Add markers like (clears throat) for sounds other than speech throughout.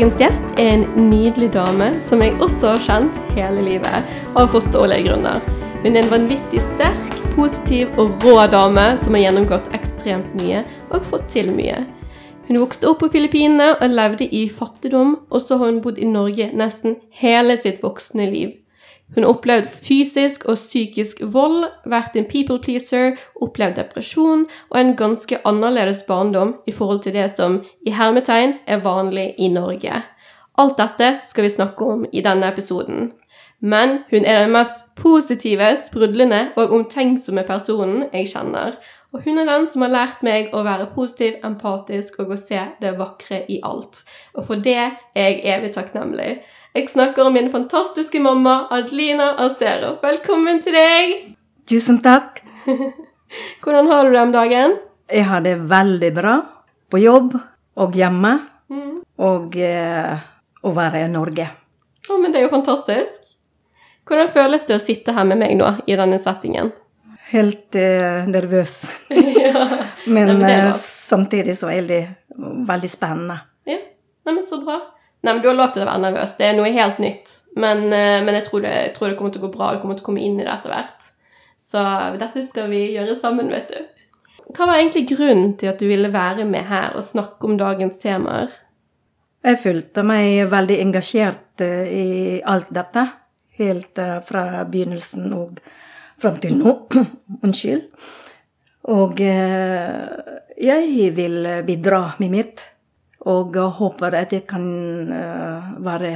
Dagens gjest er en nydelig dame som jeg også har kjent hele livet, av forståelige grunner. Hun er en vanvittig sterk, positiv og rå dame som har gjennomgått ekstremt mye og fått til mye. Hun vokste opp på Filippinene og levde i fattigdom, og så har hun bodd i Norge nesten hele sitt voksne liv. Hun har opplevd fysisk og psykisk vold, vært en people pleaser, opplevd depresjon og en ganske annerledes barndom i forhold til det som i hermetegn er vanlig i Norge. Alt dette skal vi snakke om i denne episoden. Men hun er den mest positive, sprudlende og omtenksomme personen jeg kjenner. Og hun er den som har lært meg å være positiv, empatisk og å se det vakre i alt. Og for det er jeg evig takknemlig. Jeg snakker om min fantastiske mamma Adelina Acero. Velkommen til deg! Tusen takk. (laughs) Hvordan har du det om dagen? Jeg har det veldig bra. På jobb og hjemme. Mm. Og eh, å være i Norge. Å, men det er jo fantastisk. Hvordan føles det å sitte her med meg nå i denne settingen? Helt eh, nervøs. (laughs) ja, men eh, samtidig så er det veldig spennende. Ja, Neimen, så bra. Nei, men Du har lov til å være nervøs. Det er noe helt nytt. Men, eh, men jeg, tror det, jeg, tror det, kommer til å gå bra. Du kommer til å komme inn i det etter hvert. Så dette skal vi gjøre sammen, vet du. Hva var egentlig grunnen til at du ville være med her og snakke om dagens temaer? Jeg følte meg veldig engasjert eh, i alt dette. Helt eh, fra begynnelsen og fram til nå. (clears throat) Unnskyld. Og jeg vil bidra med mitt. Og håper at det kan uh, være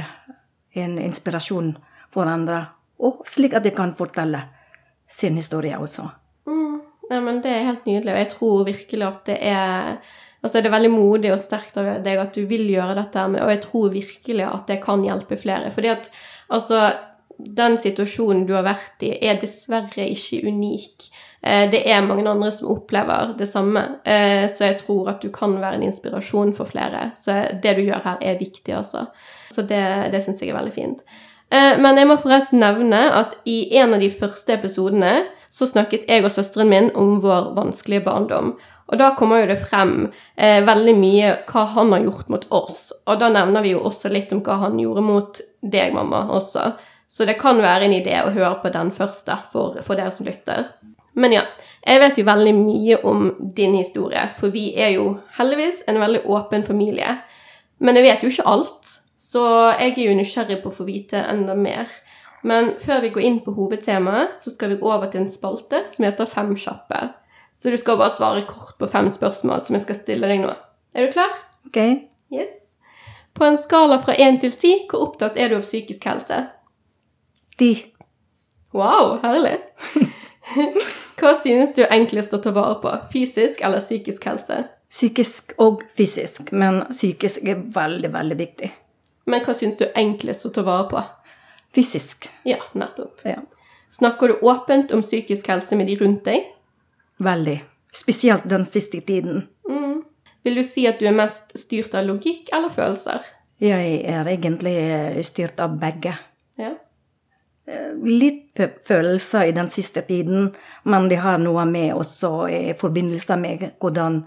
en inspirasjon for andre. Og slik at de kan fortelle sin historie også. Mm. Ja, men det er helt nydelig. Og jeg tror virkelig at det er Altså, det er veldig modig og sterkt av deg at du vil gjøre dette, og jeg tror virkelig at det kan hjelpe flere. Fordi at altså Den situasjonen du har vært i, er dessverre ikke unik. Eh, det er mange andre som opplever det samme, eh, så jeg tror at du kan være en inspirasjon for flere. Så det du gjør her, er viktig, altså. Så det, det syns jeg er veldig fint. Eh, men jeg må forresten nevne at i en av de første episodene så snakket jeg og søsteren min om vår vanskelige barndom. Og da kommer jo det frem eh, veldig mye hva han har gjort mot oss. Og da nevner vi jo også litt om hva han gjorde mot deg, mamma, også. Så det kan være en idé å høre på den første for, for dere som lytter. Men ja, jeg vet jo veldig mye om din historie, for vi er jo heldigvis en veldig åpen familie. Men jeg vet jo ikke alt, så jeg er jo nysgjerrig på å få vite enda mer. Men før vi går inn på hovedtemaet, så skal vi gå over til en spalte som heter Fem kjappe. Så du skal bare svare kort på fem spørsmål som jeg skal stille deg nå. Er du klar? Ok. Yes. På en skala fra én til ti, hvor opptatt er du av psykisk helse? Ti. Wow, herlig. (laughs) Hva synes du er enklest å ta vare på? Fysisk eller psykisk helse? Psykisk og fysisk, men psykisk er veldig, veldig viktig. Men hva synes du er enklest å ta vare på? Fysisk. Ja, nettopp. Ja. Snakker du åpent om psykisk helse med de rundt deg? Veldig. Spesielt den siste tiden. Mm. Vil du si at du er mest styrt av logikk eller følelser? Jeg er egentlig styrt av begge. Ja. Eh, litt følelser i den siste tiden, men det har noe med også i forbindelse med hvordan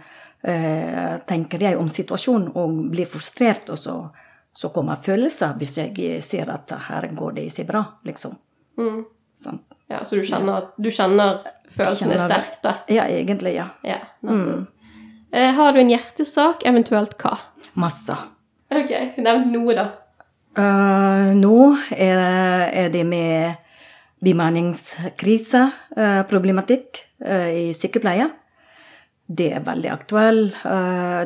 eh, tenker jeg om situasjonen, og blir frustrert, og så, så kommer følelser hvis jeg ser at her går det ikke bra, liksom. Mm. Sånn. Ja, Så du kjenner, du kjenner følelsene sterkt, da? Ja, egentlig, ja. ja mm. eh, har du en hjertesak, eventuelt hva? Masse. Ok, nevn noe, da. Uh, nå er, er, det med bemanningskriseproblematikk uh, uh, i sykepleie. Det er veldig aktuell.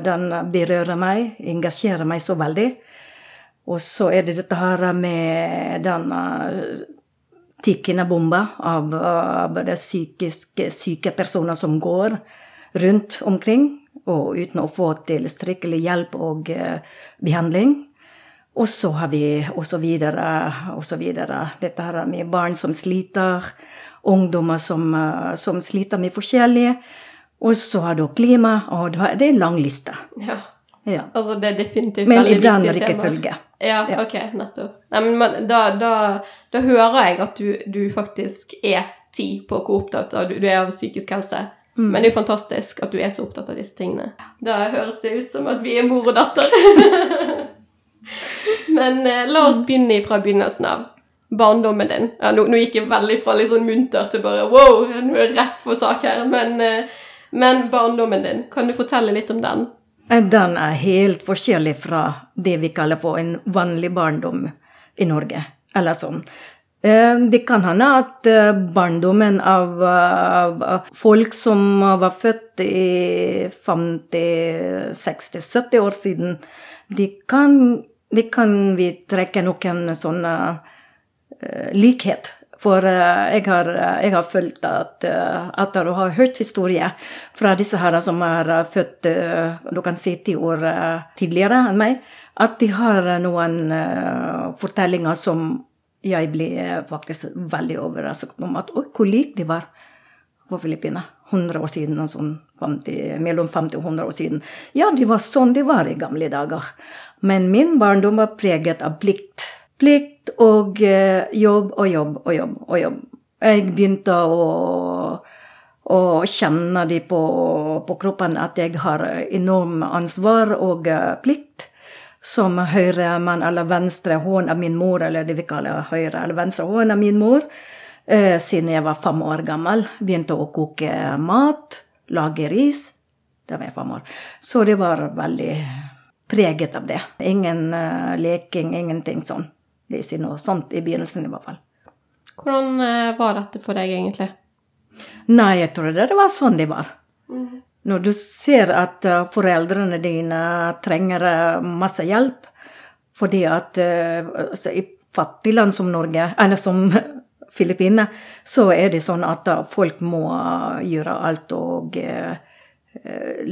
den berører meg, engasjerer meg så veldig. Og så er det dette her med den tikkende bomba av, av de psykisk syke personer som går rundt omkring, og uten å få tilstrekkelig hjelp og behandling. Og så har vi og så videre og så videre. Dette her med barn som sliter, ungdommer som, eh, som sliter med forskjellige. Og så har du klima, og det er en lang liste. Ja. ja. Altså det er definitivt men veldig viktig tema. Men i den rekkefølge. Ja, ja, ok, nettopp. Nei, men da, da, da, hører jeg at du, du, faktisk er ti på hvor opptatt av, du er av psykisk helse. Mm. Men det er jo fantastisk at du er så opptatt av disse tingene. Da høres det ut som at vi er mor og datter. (laughs) Men eh, la oss begynne fra begynnelsen av. Barndommen din. Ja, nå, nå gikk jeg veldig fra litt sånn munter til bare wow, nå er jeg rett på sak her. Men, eh, men barndommen din, kan du fortelle litt om den? Den er helt forskjellig fra det vi kaller for en vanlig barndom i Norge. Eller sånn. Eh, Det kan hende at eh, barndommen av, av folk som var født i 50-, 60-, 70 år siden, de kan, de kan vi trekke noen sånne eh, likhet. For eh, jeg har, jeg har følt at eh, etter å ha hørt historier fra disse her som er eh, født eh, du kan si ti år eh, tidligere enn meg, at de har eh, noen eh, fortellinger som jeg blir eh, faktisk veldig overrasket om. At oi, hvor like de var på Filippinene. 100 år siden, sånn 50, mellom 50 og 100 år siden. Ja, de var sånn de var i gamle dager. Men min barndom var preget av plikt. Plikt og eh, jobb og jobb og jobb og jobb. Jeg begynte å, å kjenne det på, på kroppen at jeg har enorm ansvar og eh, plikt. Som høyremann eller venstre hånd av min mor, eller det vi kaller høyre eller venstre hånd av min mor. Eh, siden jeg var fem år gammel. Begynte å koke mat, lage ris. Da var jeg fem år. Så det var veldig preget av det. Ingen uh, leking, ingenting sånn. Det er ikke noe sånt i begynnelsen, i hvert fall. Hvordan uh, var dette for deg, egentlig? Nei, jeg trodde det var sånn det var. Når du ser at uh, foreldrene dine trenger masse hjelp fordi at altså, I fattige land som Norge, eller som (laughs) Filippinene, så er det sånn at folk må gjøre alt og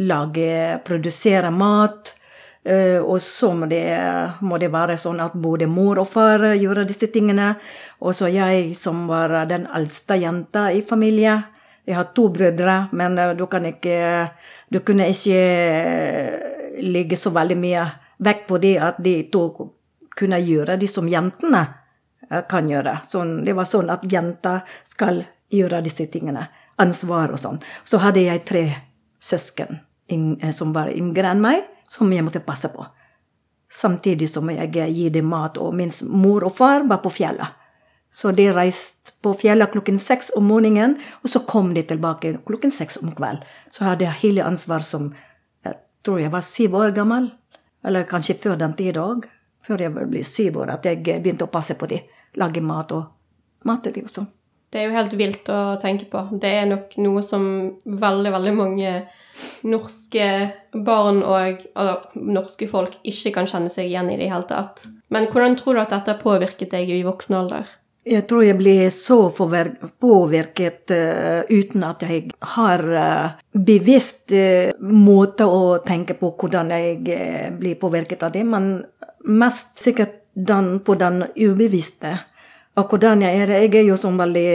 lage Produsere mat. Eh, og så må det, må det være sånn at både mor og far gjør disse tingene. Og så jeg som var den eldste jenta i familien. Jeg har to brødre, men eh, du ikke Du kunne ikke eh, legge så veldig mye vekt på det at de to kunne gjøre det som jentene kan gjøre. Sånn, det var sånn at jenter skal gjøre disse tingene. Ansvar og sånn. Så hadde jeg tre søsken som var yngre enn meg, som jeg måtte passe på. Samtidig som jeg gi dem mat, og min mor og far var på fjellet. Så de reiste på fjellet klokken seks om morgenen, og så kom de tilbake klokken seks om kveld. Så hadde jeg hele ansvar som Jeg tror jeg var syv år gammel. Eller kanskje før den tid òg. Før jeg ble syv år, at jeg begynte å passe på dem. Lage mat og mate dem og sånn. Det er jo helt vilt å tenke på. Det er nok noe som veldig, veldig mange norske barn og altså, norske folk ikke kan kjenne seg igjen i det hele tatt. Men hvordan tror du at dette påvirket deg i voksen alder? Jeg tror jeg blir så påvirket uh, uten at jeg har uh, bevisst uh, måte å tenke på hvordan jeg blir påvirket av det, men mest sikkert den, på den ubevisste. Og hvordan jeg er. Jeg er jo som veldig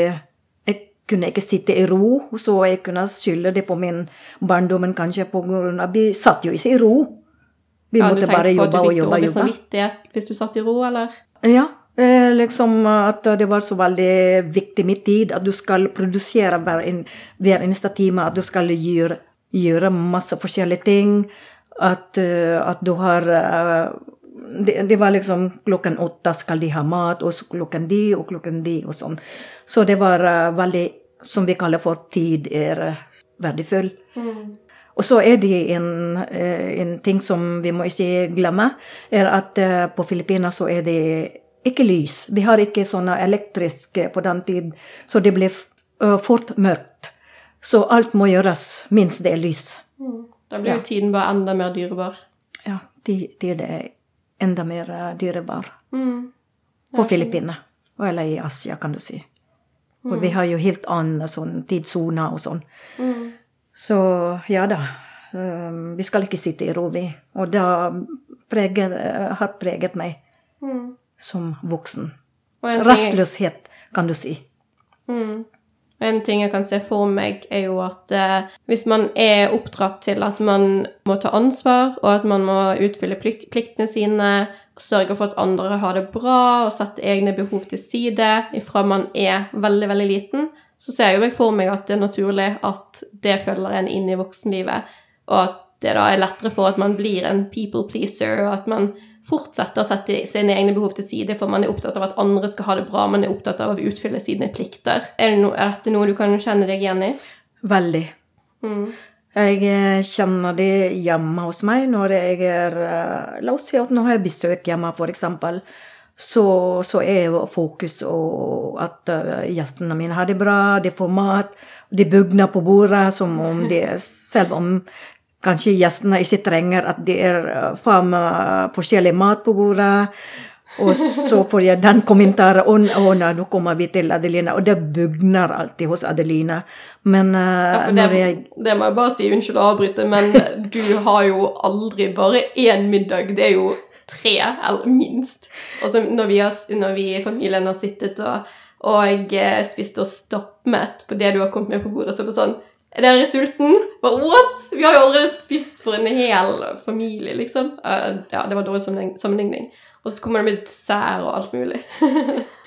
kunne ikke sitte i ro, så jeg kunne skylde det på min barndommen kanskje på grunn av Vi satt jo ikke i ro. Vi Ja, måtte bare jobbe. at du jobbe på fikk du og dårlig samvittighet hvis du satt i ro, eller? Ja, eh, liksom at det var så veldig viktig med tid, at du skal produsere hver, en, hver eneste time, at du skal gjøre, gjøre masse forskjellige ting, at, eh, at du har eh, det, det var liksom klokken åtte skal de ha mat, og klokken de, og klokken de, og sånn. Så det var uh, veldig, som vi kaller for tid, er uh, verdifull. Og så er det en, eh, en ting som vi må ikke glemme, er at eh, på Filippinene så er det ikke lys. Vi har ikke sånne elektriske på den tid, så det blir eh, fort mørkt. Så alt må gjøres minst det er lys. Da blir Ja. tiden bare enda mer dyrebar. Ja, tid, det er enda mer eh, dyrebar Mm. på Filippinene. Eller i Asia, kan du si. Og vi har jo helt annen sånn tidssone og sånn. Mm. Så ja da. Um, vi skal ikke sitte i ro, vi. Og det eh, har preget meg Mm. som voksen. Rastløshet, kan du si. Mm. En ting jeg kan se for meg, er jo at eh, hvis man er oppdratt til at man må ta ansvar, og at man må utfylle plik pliktene sine, sørge for at andre har det bra, og sette egne behov til side ifra man er veldig, veldig liten, så ser jeg jo meg for meg at det er naturlig at det følger en inn i voksenlivet, og at det da er lettere for at man blir en people pleaser, og at man fortsette å sette sine egne behov til side, for man er opptatt av at andre skal ha det bra, man er opptatt av å utfylle sine plikter. Er, det no, er dette noe du kan kjenne deg igjen i? Veldig. Mm. Jeg eh, kjenner det hjemme hos meg når jeg er eh, La oss si at nå har jeg besøk hjemme, eksempel. Så, så er fokus og at uh, gjestene mine har det bra, de får mat. De bugner på bordet som om de Selv om kanskje gjestene ikke trenger at det er fem uh, forskjellig mat på bordet. Og så får jeg den kommentaren nei, nå kommer vi til Adelina. Og det bugner alltid hos Adelina. Men uh, Ja, når det, jeg det må jeg bare si, unnskyld å avbryte, men du har jo aldri bare én middag. Det er jo tre, eller minst. Og så når vi, har, når vi i familien har sittet og, og eh, spist oss stappmett på det du har kommet med på bordet, så er det sånn Er dere sulten? What? Vi har jo allerede spist for en hel familie, liksom. Uh, ja, det var dårlig sammenligning-. Og så kommer det med dessert og alt mulig. (laughs)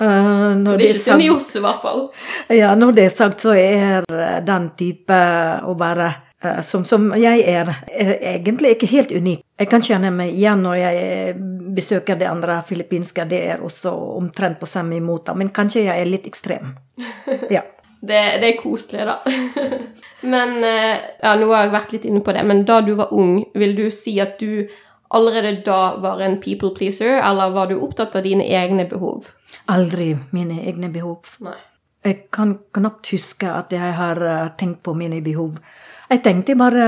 uh, Så det er ikke synd i oss, i hvert fall. Ja, når det er sagt, så er den type å være uh, som, som jeg er, er egentlig ikke helt unik. Jeg kan kjenne meg igjen når jeg besøker det andre filippinske. Det er også omtrent på samme måte, men kanskje jeg er litt ekstrem. (laughs) Ja. Det, det er koselig, da. (laughs) men eh, ja, nå har jeg vært litt inne på det, men da du var ung, vil du si at du allerede da var en people pleaser, eller var du opptatt av dine egne behov? Aldri mine egne behov. Nei. Jeg kan knapt huske at jeg har eh, tenkt på mine behov. Jeg tenkte bare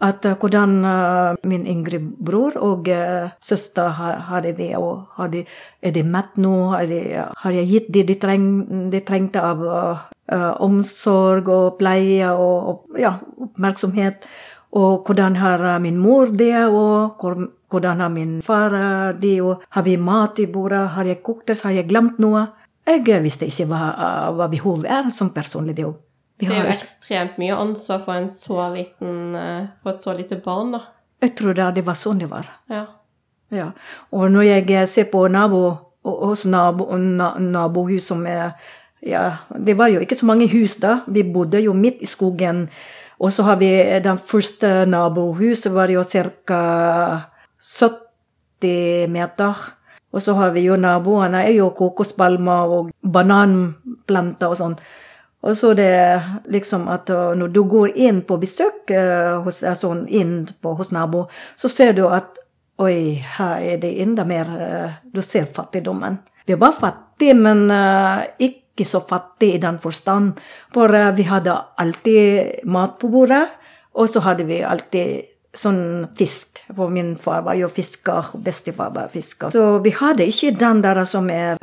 at eh, hvordan eh, min yngre bror og eh, søster har det. Og hadde, er de mett nå? De, har jeg gitt dem de, treng, de trengte av eh, omsorg og pleie og, og ja, oppmerksomhet? Og hvordan har min mor det, og hvor- hvordan har min far det, og har vi mat i bordet, har jeg kokt det, har jeg glemt noe? Jeg visste ikke hva, hva behov er som personlig behov. Det er jo ekstremt mye ansvar for, en så liten, eh, for et så lite barn, da. jeg trodde det var sånn det var. Ja. Ja. Og når jeg eh, ser på nabo, hos nabo, na, nabohus som er ja, Det var jo ikke så mange hus da. Vi bodde jo midt i skogen. Og så har vi den første nabohuset var jo ca. 70 meter. Og så har vi jo naboene er jo kokospalmer og bananplanter og sånn. Og så det liksom at uh, når du går inn på besøk uh, hos, altså inn på, hos nabo, så ser du at oi, her er det enda mer uh, Du ser fattigdommen. Vi var fattige, men ikke så fattige i den forstand. For vi hadde alltid mat på bordet, og så hadde vi alltid sånn fisk. For min far var jo fisker, bestefar var fisker. Så vi hadde ikke den der som er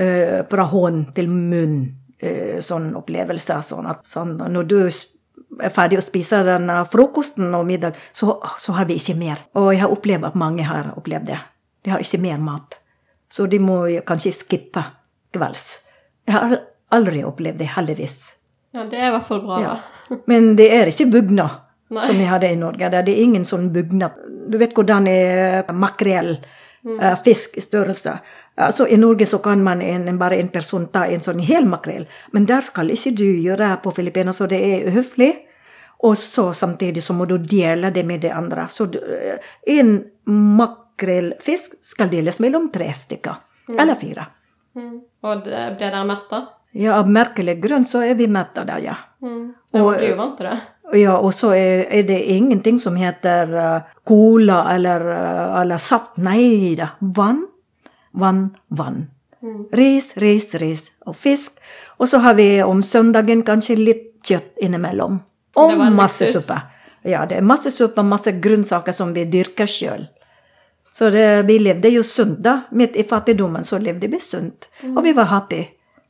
fra hånd til munn eh, sånn opplevelser. Sånn at sånn, når du er ferdig å spise den eh, frokosten og middag, så, så har vi ikke mer. Og jeg har opplevd at mange har opplevd det. De har ikke mer mat. Så de må kanskje skippe kvelds. Jeg har aldri opplevd det, heldigvis. ja, det er i hvert fall bra, Ja. da. (laughs) Men det er ikke bugnad som vi hadde i Norge. Det er ingen sånn bugnad. Du vet hvordan er makrell, eh, fisk i størrelse. Altså, I Norge så kan man en, bare en person ta en sånn hel makrell, men der skal ikke du gjøre på Filippinene, så det er uhøflig. Og så samtidig så må du dele det med de andre. Så eh, en makrellfisk skal deles mellom tre stykker. Eller fire. Mm. Og det, ble dere mette? Ja, av merkelig grunn så er vi mette der, ja. Mm. Og- du blir jo vant til det. Ja, og så er, er det ingenting som heter uh, cola eller, uh, eller saft. Nei da. Vann, vann, vann. Mm. Ris, ris, ris og fisk. Og så har vi om søndagen kanskje litt kjøtt innimellom. Og masse suppe. Ja, det er masse suppe, masse grønnsaker som vi dyrker sjøl. Så det, vi levde jo sunt, da. Midt i fattigdommen så levde vi sunt. Og vi var happy.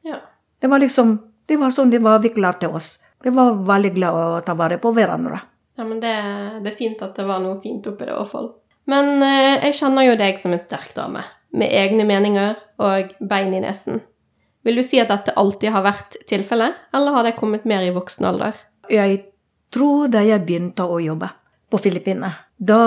Ja. Det var liksom, det var sånn det var vi klarte oss. Vi var veldig glad å ta vare på hverandre. Ja, men det, det er fint at det var noe fint oppi det, i hvert fall. Men eh, jeg kjenner jo deg som en sterk dame, med egne meninger og bein i nesen. Vil du si at dette alltid har vært tilfellet, eller har det kommet mer i voksen alder? Jeg tror da jeg begynte å jobbe på Filippinene, da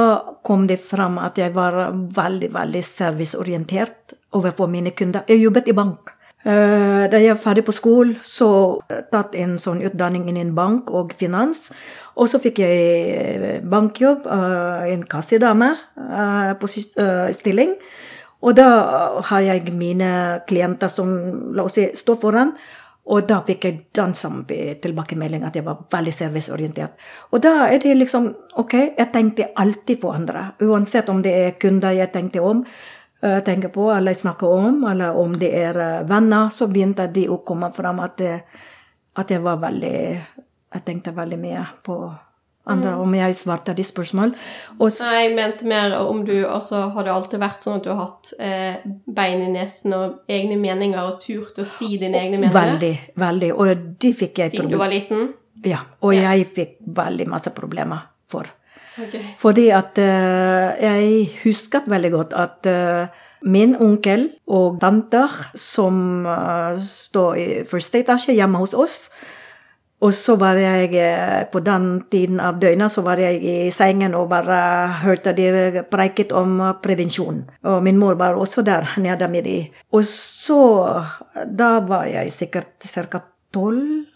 kom det fram at jeg var veldig, veldig serviceorientert overfor mine kunder. Jeg jobbet i bank. Eh, Da jeg var ferdig på skolen, så tatt en sånn utdanning innen bank og finans. Og så fikk jeg eh, bankjobb, eh, en kassedame eh, på eh, stilling. Og da har jeg mine klienter som la oss si, står foran. Og da fikk jeg den samme tilbakemelding, at jeg var veldig serviceorientert. Og da er det liksom Ok, jeg tenkte alltid på andre. Uansett om det er kunder jeg tenkte om, eh, tenker på, eller snakker om, eller om det er eh, venner, så begynte de å komme fram at, det- at jeg var veldig Jeg tenkte veldig mye på andre, om jeg svarte de spørsmål. Og Nei, jeg mente mer om du altså, Har det alltid vært sånn at du har hatt eh, bein i nesen og egne meninger og turt å si dine egne meninger? veldig, veldig. Og de fikk jeg Siden du var liten? Ja, og Ja. jeg fikk veldig masse problemer for. Ok. Fordi at uh, jeg husket veldig godt at uh, min onkel og tanter som uh, står i første etasje hjemme hos oss og så var jeg På den tiden av døgnet så var jeg i sengen og bare hørte de preiket om prevensjon. Og min mor var også der nede med de. Og så Da var jeg sikkert ca. tolv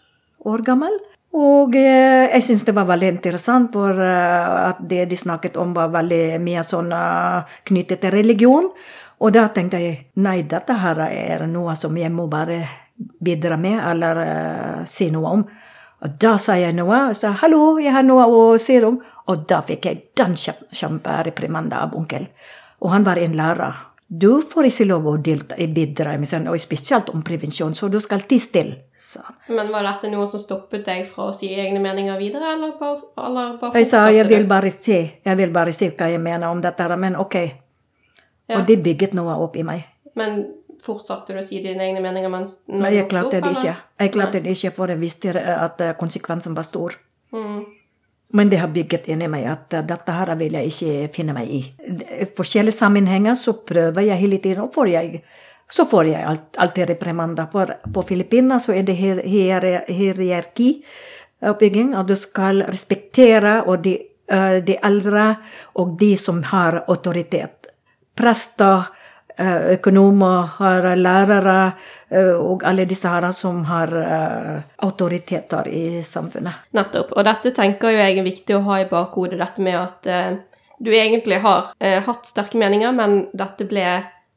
år gammel. Og eh, jeg syns det var veldig interessant, for eh, at det de snakket om, var veldig mye sånn eh, knyttet til religion. Og da tenkte jeg nei, dette her er noe som jeg må bare bidra med, eller uh, si noe om. Og da sa jeg noe. Jeg sa 'hallo, jeg har noe å si om'. Og da fikk jeg den kjempe- av onkel. Og han var en lærer. Du får ikke lov å delta i bidra sånn, og spesielt om prevensjon, så du skal tie stille. Men var dette noe som stoppet deg fra å si egne meninger videre, eller bare, eller bare Jeg sa jeg vil bare se, jeg vil bare se hva jeg mener om dette, men ok. Ja. Og det bygget noe opp i meg. Men fortsatte du å si dine egne meninger mens Nei, jeg klarte det ikke. Jeg klarte det ikke, for jeg visste at konsekvensen var stor. Mm. Men det har bygget inni meg at eh, dette her vil jeg ikke finne meg i. I forskjellige sammenhenger så prøver jeg hele tiden, og får jeg, så får jeg alt, alltid reprimander. På, på Filippinene så er det hier, hier, hierarki oppbygging, at du skal respektere de, eh, de eldre og de som har autoritet. Prester, økonomer, har lærere eh, og alle disse her som har eh, autoriteter i samfunnet. Nettopp. Og dette tenker jeg er viktig å ha i bakhodet, dette med at eh, du egentlig har eh, hatt sterke meninger, men dette ble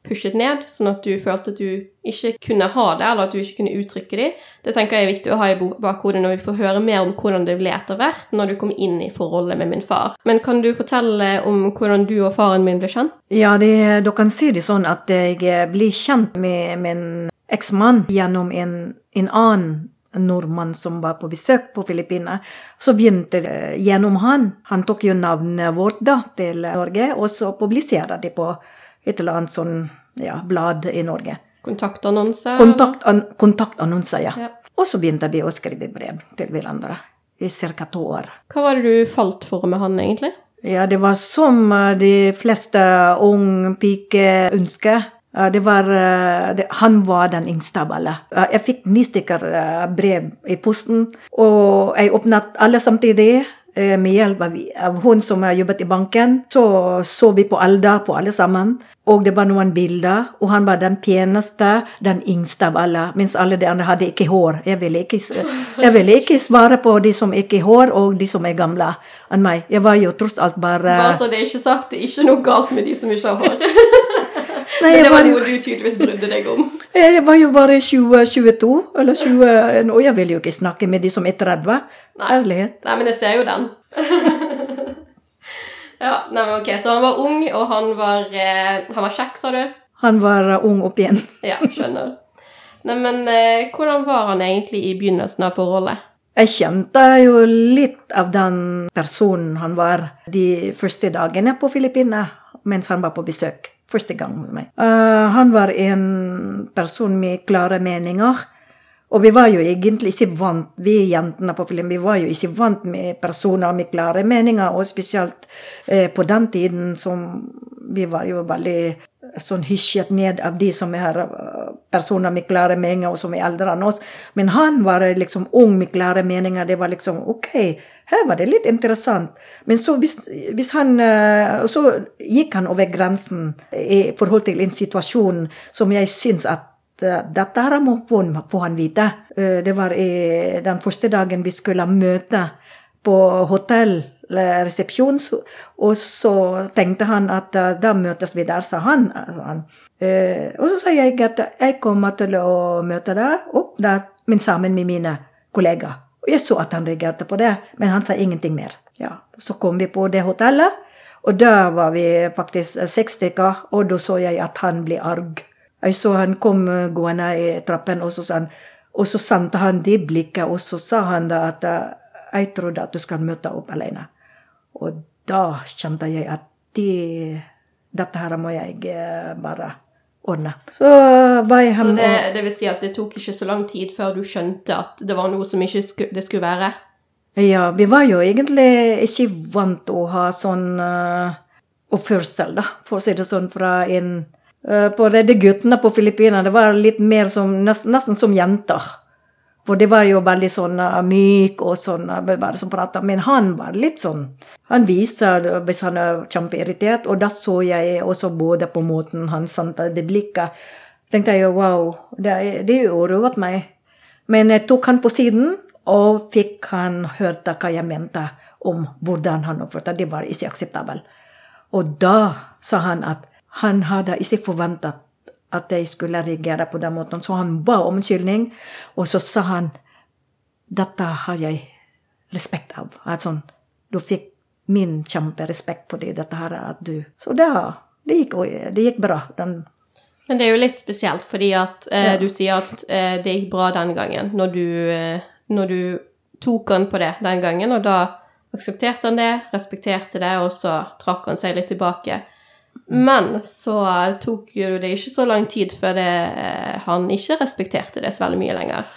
pushet ned, sånn at du følte at du ikke kunne ha det, eller at du ikke kunne uttrykke de. Det tenker jeg er viktig å ha i bakhodet når vi får høre mer om hvordan det ble etter hvert, når du kom inn i forholdet med min far. Men kan du fortelle om hvordan du og faren min ble kjent? Ja, det, du kan si det sånn at jeg blir kjent med min eksmann gjennom en, en annen nordmann som var på besøk på Filippinene. Så begynte det gjennom han. Han tok jo navnet vårt da til Norge, og så publiserte de på et eller annet sånn ja, blad i Norge. Kontaktannonse? eller? Kontakt, an, kontaktannonser, ja. Ja. Og så begynte vi å skrive brev til hverandre i ca. to år. Hva var det du falt for med han, egentlig? Ja, det var som eh, de fleste unge piker ønsker. Eh, Det var, eh, det, han var den yngste av alle. Jeg fikk ni stykker brev i posten, og jeg åpnet alle samtidig. Eh, Med hjelp av, av hun som har jobbet i banken. Så så vi på alder på alle sammen. Og det var noen bilder, og han var den peneste, den yngste av alle. Mens alle de andre hadde ikke hår. Jeg ville ikke, jeg ville ikke svare på de som ikke har hår, og de som er gamle enn meg. Jeg var jo tross alt bare Bare så det er ikke sagt, det er ikke noe galt med de som ikke har hår. (laughs) Nei, Men det var noe du tydeligvis brydde deg om. (laughs) jeg var jo bare 20-22, eller 20 Og jeg vil jo ikke snakke med de som er 30. Nei. Ærlighet. Nei, men jeg ser jo den. (laughs) ja, nei, men ok, Så han var ung, og han var, eh, han var kjekk, sa du? Han var uh, ung opp igjen. (laughs) Ja, skjønner. Nei, men eh, hvordan var han egentlig i begynnelsen av forholdet? Jeg kjente jo litt av den personen han var de første dagene på Filippinene mens han var på besøk. Første gang med meg. Uh, han var en person med klare meninger. Og vi var jo egentlig ikke vant, vi jentene på film, vi var jo ikke vant med personer med klare meninger, og spesielt eh, på den tiden som vi var jo veldig sånn hysjet ned av de som er eh, personer med klare meninger, og som er eldre enn oss. Men han var liksom ung med klare meninger. Det var liksom ok, her var det litt interessant. Men så hvis, hvis han eh, Så gikk han over grensen i forhold til en situasjon som jeg syns at eh, dette her må få han, vite. Eh, Det var den første dagen vi skulle møte på hotellresepsjon, så- og så tenkte han at eh, da møtes vi der, sa han. han. Eh, Og så sa jeg at jeg kommer til å møte deg opp der, men sammen med mine kollegaer. Og jeg så at han reagerte på det, men han sa ingenting mer. Ja, Så kom vi på det hotellet, og da var vi faktisk seks stykker, og da så jeg at han ble arg. Jeg så han kom eh, gående i trappen, og så, sa han, og så sendte han det blikket, og så sa han da at eh, jeg trodde at du skal møte opp alene. Og da kjente jeg at det, dette her må jeg eh, bare ordne. Så var jeg hjemme det, det vil si at det tok ikke så lang tid før du skjønte at det var noe som ikke skulle, det skulle være? Ja, vi var jo egentlig ikke vant til å ha sånn uh, oppførsel, da, for å si det sånn, fra en uh, På Redde guttene på Filippinene, det var litt mer som nesten, nesten som jenter. For det var jo veldig sånn uh, myk og sånn, uh, bare som prata. Men han var litt sånn Han viser uh, hvis han er kjempeirritert, og da så jeg også både på måten han sendte det blikket. tenkte jeg wow, det, det uroet meg. Men jeg tok han på siden og fikk han hørte hva jeg mente om hvordan han oppførte Det var ikke akseptabelt. Og da sa han at han hadde ikke forventet at de skulle reagere på den måten. Så han ba om unnskyldning, og så sa han dette har jeg respekt av. At sånn, du fikk min kjemperespekt på det, dette her at du Så det, det, gikk, det gikk bra. Den, Men det er jo litt spesielt, fordi at eh, Ja. du sier at eh, det gikk bra den gangen, når du, eh, når du tok han på det den gangen, og da aksepterte han det, respekterte det, og så trakk han seg litt tilbake. Men så tok jo det ikke så lang tid før det, eh, han ikke respekterte det så veldig mye lenger.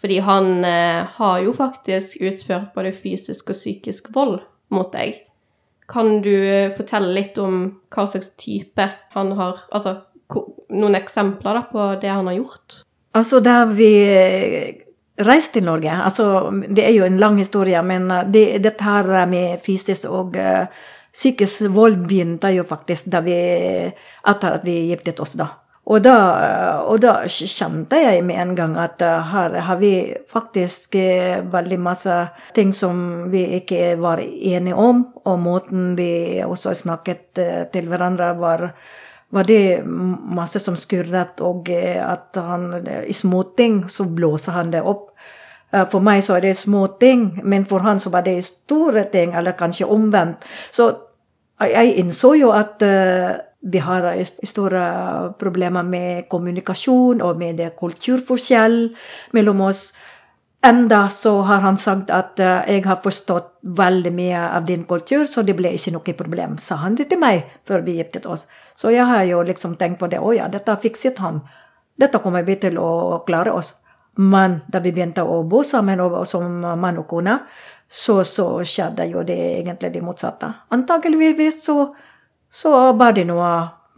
Fordi han eh, har jo faktisk utført både fysisk og psykisk vold mot deg. Kan du eh, fortelle litt om hva slags type han har Altså noen eksempler da på det han har gjort? Altså, da vi eh, reiste til Norge altså, Det er jo en lang historie, men det, dette her med fysisk og eh, psykisk vold begynte jo faktisk da vi, etter at vi giftet oss, da. Og da, og da kjente jeg med en gang at eh, her har vi faktisk eh, veldig masse ting som vi ikke var enige om, og måten vi også snakket eh, til hverandre var var det masse som skurret, og at han i småting så blåser han det opp. Eh, For meg så er det små ting, men for han så var det store ting, eller kanskje omvendt. Så jeg- innså jo at eh, vi har store problemer med kommunikasjon og med kulturforskjell mellom oss. Enda så har han sagt at eh, jeg har forstått veldig mye av din kultur, så det ble ikke noe problem, sa han det til meg før vi giftet oss. Så jeg har jo liksom tenkt på det. Å ja, dette fikset han. Dette kommer vi til å klare oss. Men da vi begynte å bo sammen som mann og kone, så, så skjedde jo det egentlig det motsatte. Antakeligvis så, så var det noe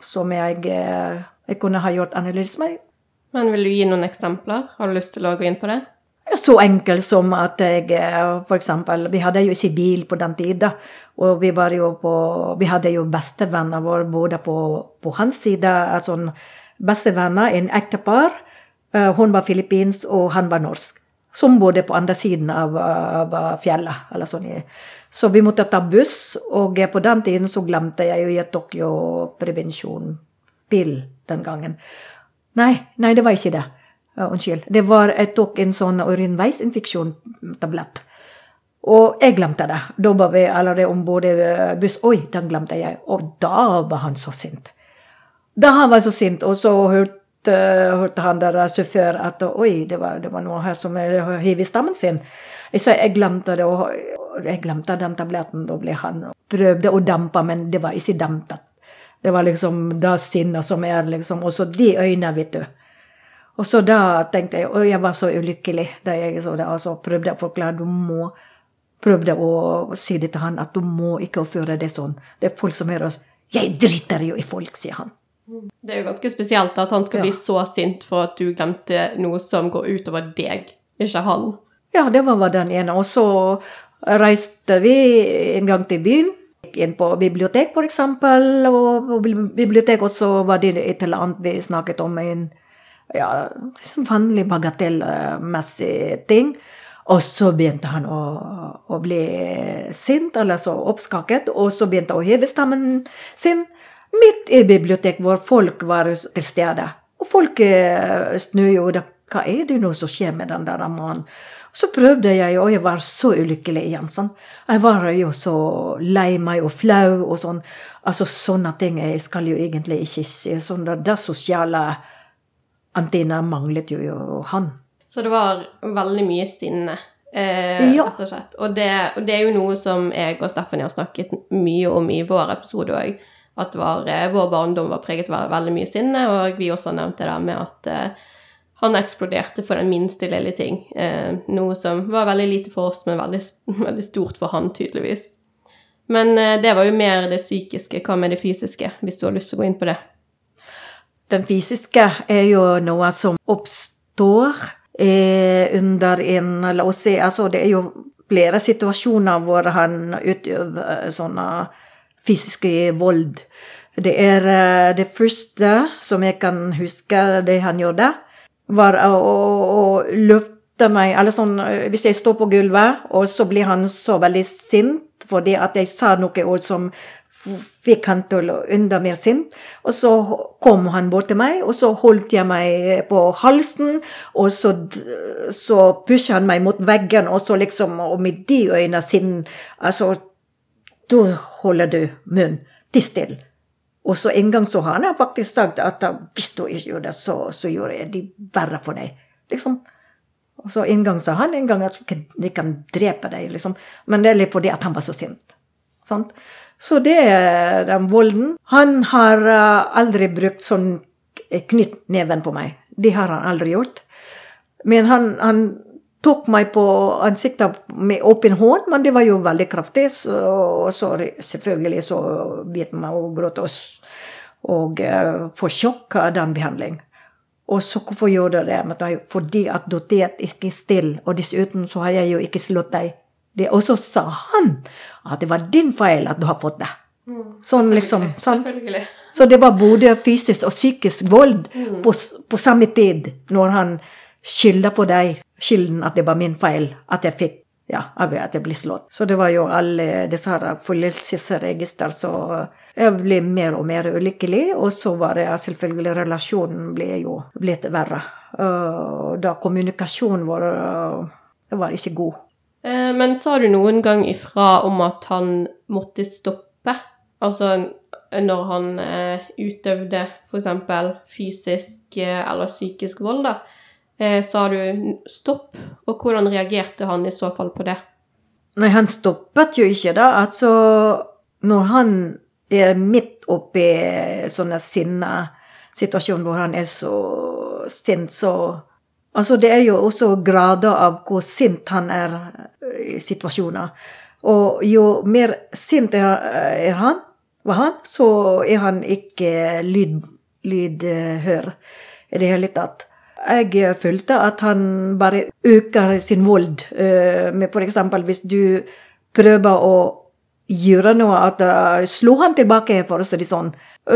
som jeg, jeg kunne ha gjort annerledes. med. Men vil du gi noen eksempler? Har du lyst til å gå inn på det? Så enkelt som at jeg f.eks. Vi hadde jo ikke bil på den tida. Og vi, var jo på, vi hadde jo bestevenner våre både på, på hans side. Altså bestevenner, en ektepar. Eh, Hun var filippinsk, og han var norsk. Som bodde på andre siden av, av fjellet. Eller sånn. Så vi måtte ta buss, og eh, på den tiden så glemte jeg jo Jeg tok jo prevensjonspill den gangen. Nei, nei, det var ikke det. Ja, unnskyld. Det var, jeg tok en sånn urinveisinfeksjon-tablett. Og jeg glemte det. Da var vi allerede om bord i buss. Oi, den glemte jeg. Og da var han så sint. Da han var så sint, og så hørte, hørte han der sjåfør at oi, det var, det var noe her som hiv i stammen sin. Sa jeg glemte det, og jeg glemte den tabletten. Da ble han prøvde å dampe, men det var ikke dampet. Det var liksom det sinnet som er liksom Og så de øynene, vet du. Og så da tenkte jeg Og jeg var så ulykkelig da jeg så det. Altså prøvde å forklare du må Prøvde å si det til han at du må ikke oppføre det sånn. Det er folk som hører oss. Jeg driter jo i folk, sier han. Det er jo ganske spesielt at han skal Ja. bli så sint for at du glemte noe som går utover deg, ikke han. Ja, det var den ene. Og så reiste vi en gang til byen. Gikk inn på bibliotek, eksempel. Og på bil- bibliotek også var det et eller annet vi snakket om en ja, liksom vanlig bagatellmessig ting. Og så begynte han å, å bli sint, eller så oppskaket, og så begynte han å heve stemmen sin midt i biblioteket hvor folk var til stede. Og folk eh, snur jo da, Hva er det nå som skjer med den der mannen? Så prøvde jeg, og jeg var så ulykkelig igjen. sånn. Jeg var jo så lei meg og flau og sånn. Altså, sånne ting jeg skal jo egentlig ikke si. Sånn, det, det sosiale antenna manglet jo, jo han. Så det var veldig mye sinne, eh, Ja. rett og slett. Og det, og det er jo noe som jeg og Steffen har snakket mye om i vår episode òg. At var, eh, vår barndom var preget av veldig mye sinne, og vi også nevnte det med at eh, han eksploderte for den minste lille ting. Eh, noe som var veldig lite for oss, men veldig, (laughs) veldig stort for han, tydeligvis. Men det var jo mer det psykiske. Hva med det fysiske, hvis du har lyst til å gå inn på det? Den fysiske er jo noe som oppstår eh, under en La oss si, altså det er jo flere situasjoner hvor han utøver sånne fysiske vold. Det er eh, det første som jeg kan huske det han gjorde, var å, å, løfte meg Eller sånn hvis jeg står på gulvet, og så blir han så veldig sint fordi at jeg sa noen ord som fikk han til å enda mer sint. Og så kom han bort til meg, og så holdt jeg meg på halsen, og så, så pusha han meg mot veggen, og så liksom Og med de øynene sine Altså, da holder du munn. Ti stille. Og så en gang så har han faktisk sagt at hvis du ikke gjør det, så, så gjør jeg det verre for deg. Liksom. Og så en gang sa han en gang at de kan drepe deg, liksom. Men det er litt fordi at han var så sint. Sant? Så det er den volden. Han har eh, aldri brukt sånn knyttneven på meg. Det har han aldri gjort. Men han, han tok meg på ansiktet med åpen hånd, men det var jo veldig kraftig. Så, og så selvfølgelig så bet meg og gråt og, og uh, får sjokk av den behandling. Og så hvorfor gjorde jeg det? Er jo Fordi at du er ikke stille, og dessuten så har jeg jo ikke slått deg. Det, og så sa han at det var din feil at du har fått det. Sånn liksom. Sånn. Så det var både fysisk og psykisk vold på, på samme tid, når han skylder på deg, skylden at det var min feil, at jeg fikk ja, at jeg ble slått. Så det var jo alle disse her forlystelsesregister, så jeg ble mer og mer ulykkelig, og så var det selvfølgelig relasjonen ble jo blitt verre. Og da kommunikasjonen vår øh, var ikke god. Eh, Men sa du noen gang ifra om at han måtte stoppe? Altså når han eh, utøvde f.eks. fysisk eh, eller psykisk vold, da. Eh, sa du stopp, og hvordan reagerte han i så fall på det? Nei, han stoppet jo ikke, da. Altså, når han er midt oppi sånne sinnesituasjoner hvor han er så sint, så Altså, det er jo også grader av hvor sint han er i situasjoner. Og jo mer sint er han, var han, så er han ikke lyd, lydhør i det hele tatt. Jeg følte at han bare øker sin vold. eh, Med eksempel hvis du prøver å gjøre noe, at uh, slå han tilbake, for å si det sånn.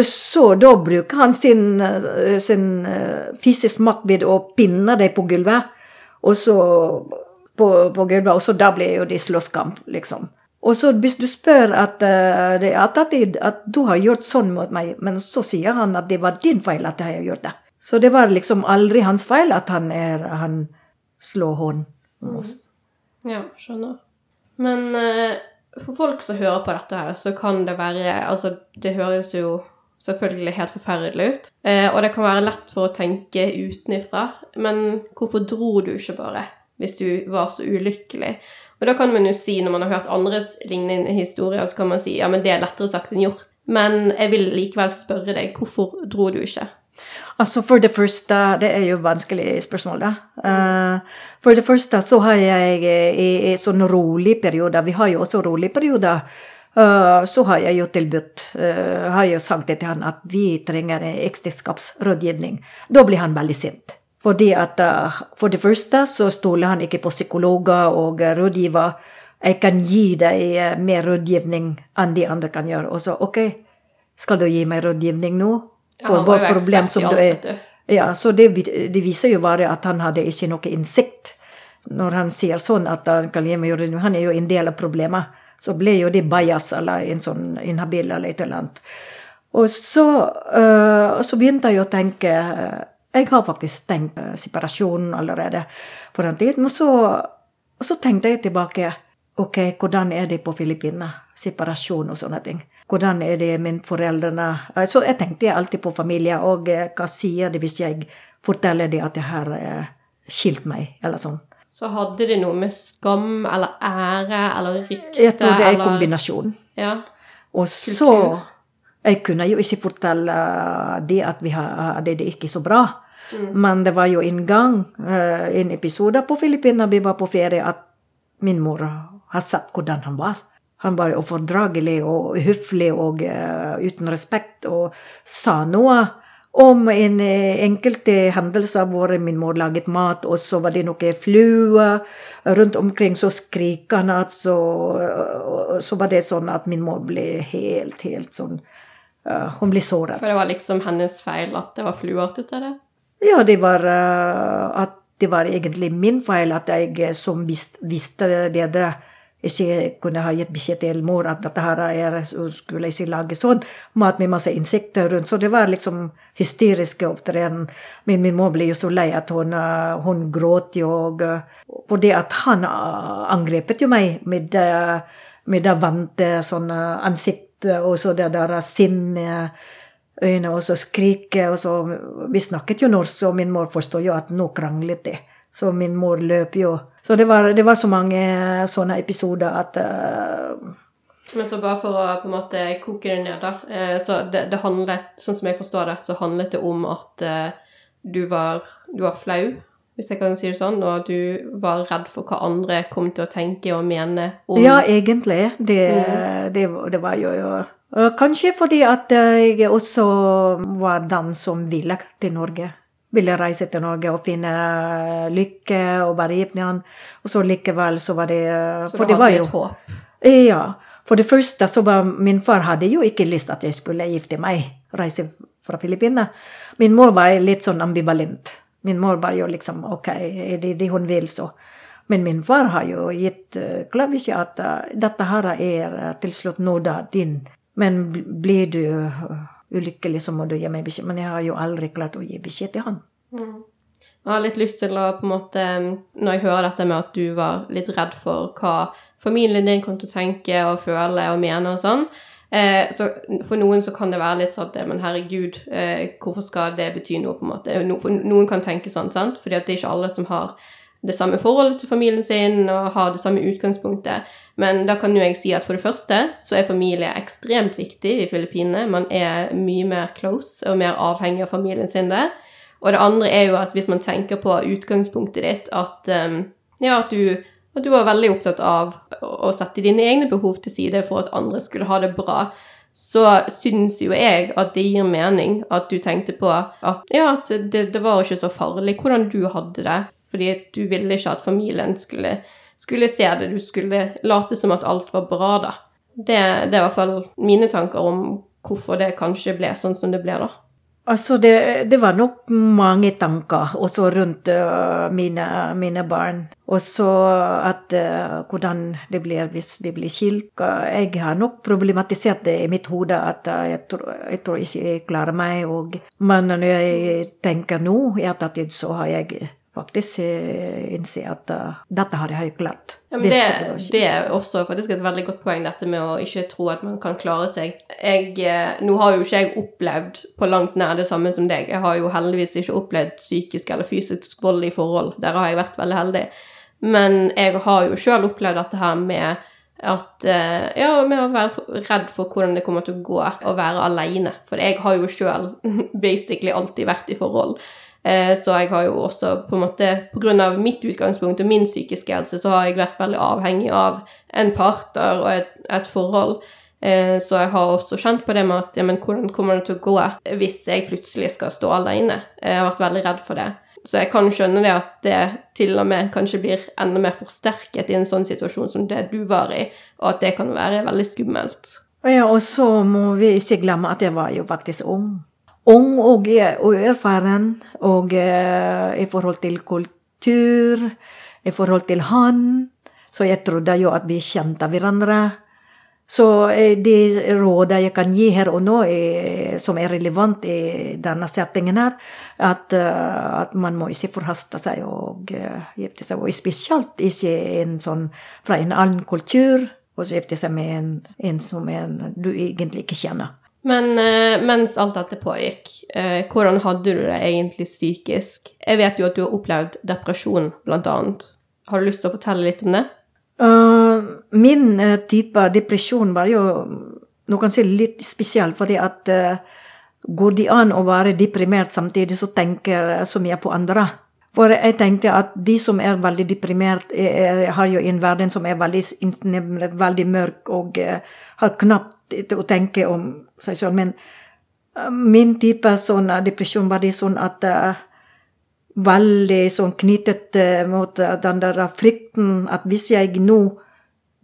Så da bruker han sin, eh, sin eh, fysisk makt ved å pinne deg på gulvet. Og så på, på gulvet, og så da blir jo det slåsskamp, liksom. Og så hvis du spør at eh, det er at du har gjort sånn mot meg, men så sier han at det var din feil at jeg har gjort det. Så det var liksom aldri hans feil at han, er, han slår hånd. Ja, skjønner. Men eh, for folk som hører på dette her, så kan det være Altså, det høres jo selvfølgelig helt forferdelig ut. Eh, og det kan være lett for å tenke utenifra. Men hvorfor dro du ikke bare, hvis du var så ulykkelig? Og da kan man jo si, når man har hørt andres lignende historier, så kan man si ja, men det er lettere sagt enn gjort. Men jeg vil likevel spørre deg, hvorfor dro du ikke? Altså For det første, det er jo vanskelig spørsmål, da. Uh, for det første så har jeg eh, i, i sånn rolig periode Vi har jo også rolig periode. Uh, så har jeg jo tilbudt uh, Har jeg jo sagt til han at vi trenger en ekteskapsrådgivning. Da blir han veldig sint. Fordi at eh, For det første så stoler han ikke på psykologer og eh, rådgiver. Jeg kan gi deg eh, mer rådgivning enn de andre kan gjøre. Og så OK, skal du gi meg rådgivning nå? Ja, på var jo problem som du alt, er du. Ja, så det, det, viser jo bare at han hadde ikke noe innsikt. Når han sier sånn at han er jo en del av problemet. Så ble jo det bajas eller en sånn inhabil eller et eller annet. Og så, uh, så begynte jeg å tenke Jeg har faktisk tenkt separasjon allerede på den tiden. Men så, så tenkte jeg tilbake. Ok, hvordan er det på Filippinene? Separasjon og sånne ting. Hvordan er det med foreldrene? Så jeg tenkte alltid på familie, og eh, hva sier de hvis jeg forteller dem at jeg har eh, skilt meg, eller sånn. Så hadde det noe med skam eller ære eller rykte Jeg tror det er en kombinasjon. Ja. Og så Jeg kunne jo ikke fortelle de at vi hadde det ikke så bra. Mm. Men det var jo en gang, eh, en episode på Filippinene, vi var på ferie, at min mor har sett hvordan han var. Han var ufordragelig og uhøflig og uh, uten respekt og sa noe om en uh, enkelte hendelser hvor min mor laget mat, og så var det noe fluer rundt omkring, så skrek han at så, uh, så var det sånn at min mor ble helt, helt sånn Hun ble såret. For det var liksom hennes feil at det var fluer til stede? Ja, det var at det var egentlig min feil at jeg som visste, visste det ikke kunne ha gitt beskjed til mor at dette her er, skulle ikke lage sånn mat med masse insekter rundt. Så det var liksom hysteriske opptreden. Men min mor ble jo så lei at hun, hun gråt jo. Og, og det at han angrepet jo meg med, med det vante sånn ansiktet og så det der sinnet øynene, og så skrike, og så Vi snakket jo norsk, og min mor forstår jo at nå kranglet de. Så min mor løp jo. Så det var, det var så mange sånne episoder at uh, Men så bare for å på en måte koke det ned, da. Uh, så det, det, handlet, sånn som jeg forstår det, så handlet det om at du, var, du var flau, hvis jeg kan si det sånn, og du var redd for hva andre kom til å tenke og mene om Ja, egentlig. Det, mm. det, det var jo, jo Kanskje fordi at jeg også var den som ville til Norge ville reise til Norge og finne eh, lykke og han. Og så likevel så var det eh, Så du hadde et håp? Ja. For det første så var min far hadde jo ikke lyst at jeg skulle gifte meg, reise fra Filippinene. Min mor var litt sånn ambivalent. Min mor var jo liksom ok, er det det hun vil, så. Men min far har jo gitt uh, klar beskjed at uh, dette her er til slutt nåda din. Men blir du ulykkelig, så må du gi meg beskjed. Men jeg har jo aldri klart å gi beskjed til han. Mm. Jeg har litt lyst til å på en måte Når jeg hører dette med at du var litt redd for hva familien din kom til å tenke og føle og mene og sånn, eh, så for noen så kan det være litt sånn Men herregud, eh, hvorfor skal det bety noe, på en måte? For noen kan tenke sånn, sant? Fordi at det er ikke alle som har det samme forholdet til familien sin og har det samme utgangspunktet. Men da kan jo jeg si at for det første så er familie ekstremt viktig i Filippinene. Man er mye mer close og mer avhengig av familien sin der. Og det andre er jo at hvis man tenker på utgangspunktet ditt, at, um, ja, at, du, at du var veldig opptatt av å sette dine egne behov til side for at andre skulle ha det bra, så syns jo jeg at det gir mening at du tenkte på at ja, at det, det var ikke så farlig hvordan du hadde det, fordi du ville ikke at familien skulle skulle se det, du skulle late som at alt var bra, da. Det, det er i hvert fall mine tanker om hvorfor det kanskje ble sånn som det ble, da. Altså, det, det var nok mange tanker også rundt uh, mine, mine, barn. Og så at uh, hvordan det blir hvis vi blir skilt. Jeg har nok problematisert det i mitt hode at uh, jeg, tror, jeg, tror, ikke jeg klarer meg. Og, men når jeg tenker nå i ettertid, så har jeg faktisk eh, innse at uh, dette hadde jeg klart. Ja, men det, det, er også faktisk et veldig godt poeng, dette med å ikke tro at man kan klare seg. Jeg, eh, nå har jo ikke jeg opplevd på langt nær det samme som deg. Jeg har jo heldigvis ikke opplevd psykisk eller fysisk vold i forhold. Der har jeg vært veldig heldig. Men jeg har jo sjøl opplevd dette her med at Ja, med å være redd for hvordan det kommer til å gå å være aleine. For jeg har jo sjøl (laughs) basically alltid vært i forhold. Eh, så jeg har jo også på en måte Pga. mitt utgangspunkt og min psykiske helse, så har jeg vært veldig avhengig av en partner og et, et forhold. Eh, så jeg har også kjent på det med at ja, men hvordan kommer det til å gå hvis jeg plutselig skal stå alene? Jeg har vært veldig redd for det. Så jeg kan skjønne det at det til og med kanskje blir enda mer forsterket i en sånn situasjon som det du var i, og at det kan være veldig skummelt. Ja, og så må vi ikke glemme at jeg var jo faktisk ung. Ung og uerfaren, og uh, i forhold til kultur, i forhold til han. Så jeg trodde jo at vi kjente hverandre. Så eh, de rådene jeg kan gi her og nå, er, som er relevant i denne settingen her, at, uh, at man må ikke forhaste seg og uh, gifte seg. Og spesielt ikke en sånn, fra en annen kultur, og gifte seg med en, en som en, du egentlig ikke kjenner. Men uh, mens alt dette pågikk, hvordan hadde du det egentlig psykisk? Jeg vet jo at du har opplevd depresjon, blant annet. Har du lyst til å fortelle litt om det? Uh, min uh, type depresjon var jo noe si litt spesiell, fordi at uh, går det an å være deprimert samtidig så tenker så mye på andre? For jeg tenkte at de som er veldig deprimert, er, har jo en verden som er veldig veldig mørk, og har knapt til å tenke om seg selv. Men min type sånn depresjon var det sånn at veldig sånn knyttet uh, mot uh, den der frykten at hvis jeg nå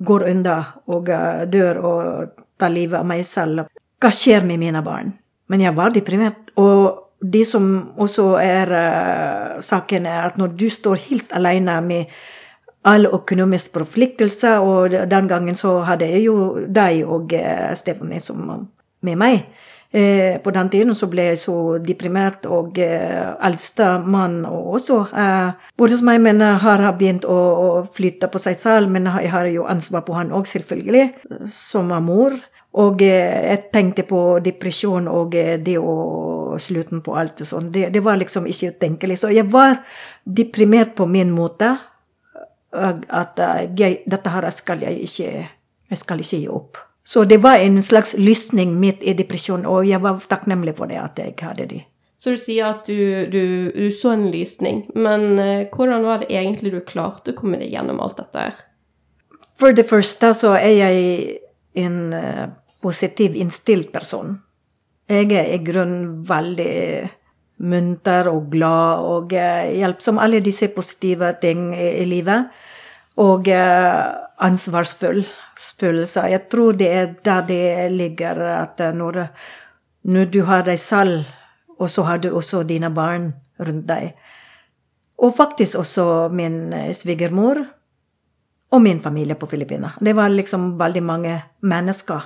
går unna og uh, dør og tar livet av meg selv, hva skjer med mine barn? Men jeg var deprimert. Og det som også er saken, er at når du står helt alene med alle økonomiske forpliktelser, og den gangen så hadde jeg jo deg og Stefanie som med meg. Eh, på den tiden så ble jeg så deprimert, og eh, eldste mann også eh, Både hos meg, men har begynt å, å, flytte på seg selv. Men jeg har jo ansvar på han òg, selvfølgelig, som mor. Og eh, jeg tenkte på depresjon og eh, det å slutten på alt og sånn. Det, det, var liksom ikke utenkelig. Så jeg var deprimert på min måte. At eh, jeg, dette her skal jeg ikke Jeg skal ikke gi opp. Så det var en slags lysning midt i depresjonen, og jeg var takknemlig for det at jeg hadde det. Så du sier at du, du, du så en lysning, men uh, hvordan var det egentlig du klarte å komme deg gjennom alt dette her? For det første så er jeg en positiv innstilt person. Jeg er i grunnen veldig munter og glad og uh, hjelpsom. Alle disse positive ting i, livet. Og ansvarsfull følelse. Jeg tror det er der det ligger, at når, når du har deg selv, og så har du også dine barn rundt deg. Og faktisk også min eh, svigermor og min familie på Filippinene. Det var liksom veldig mange mennesker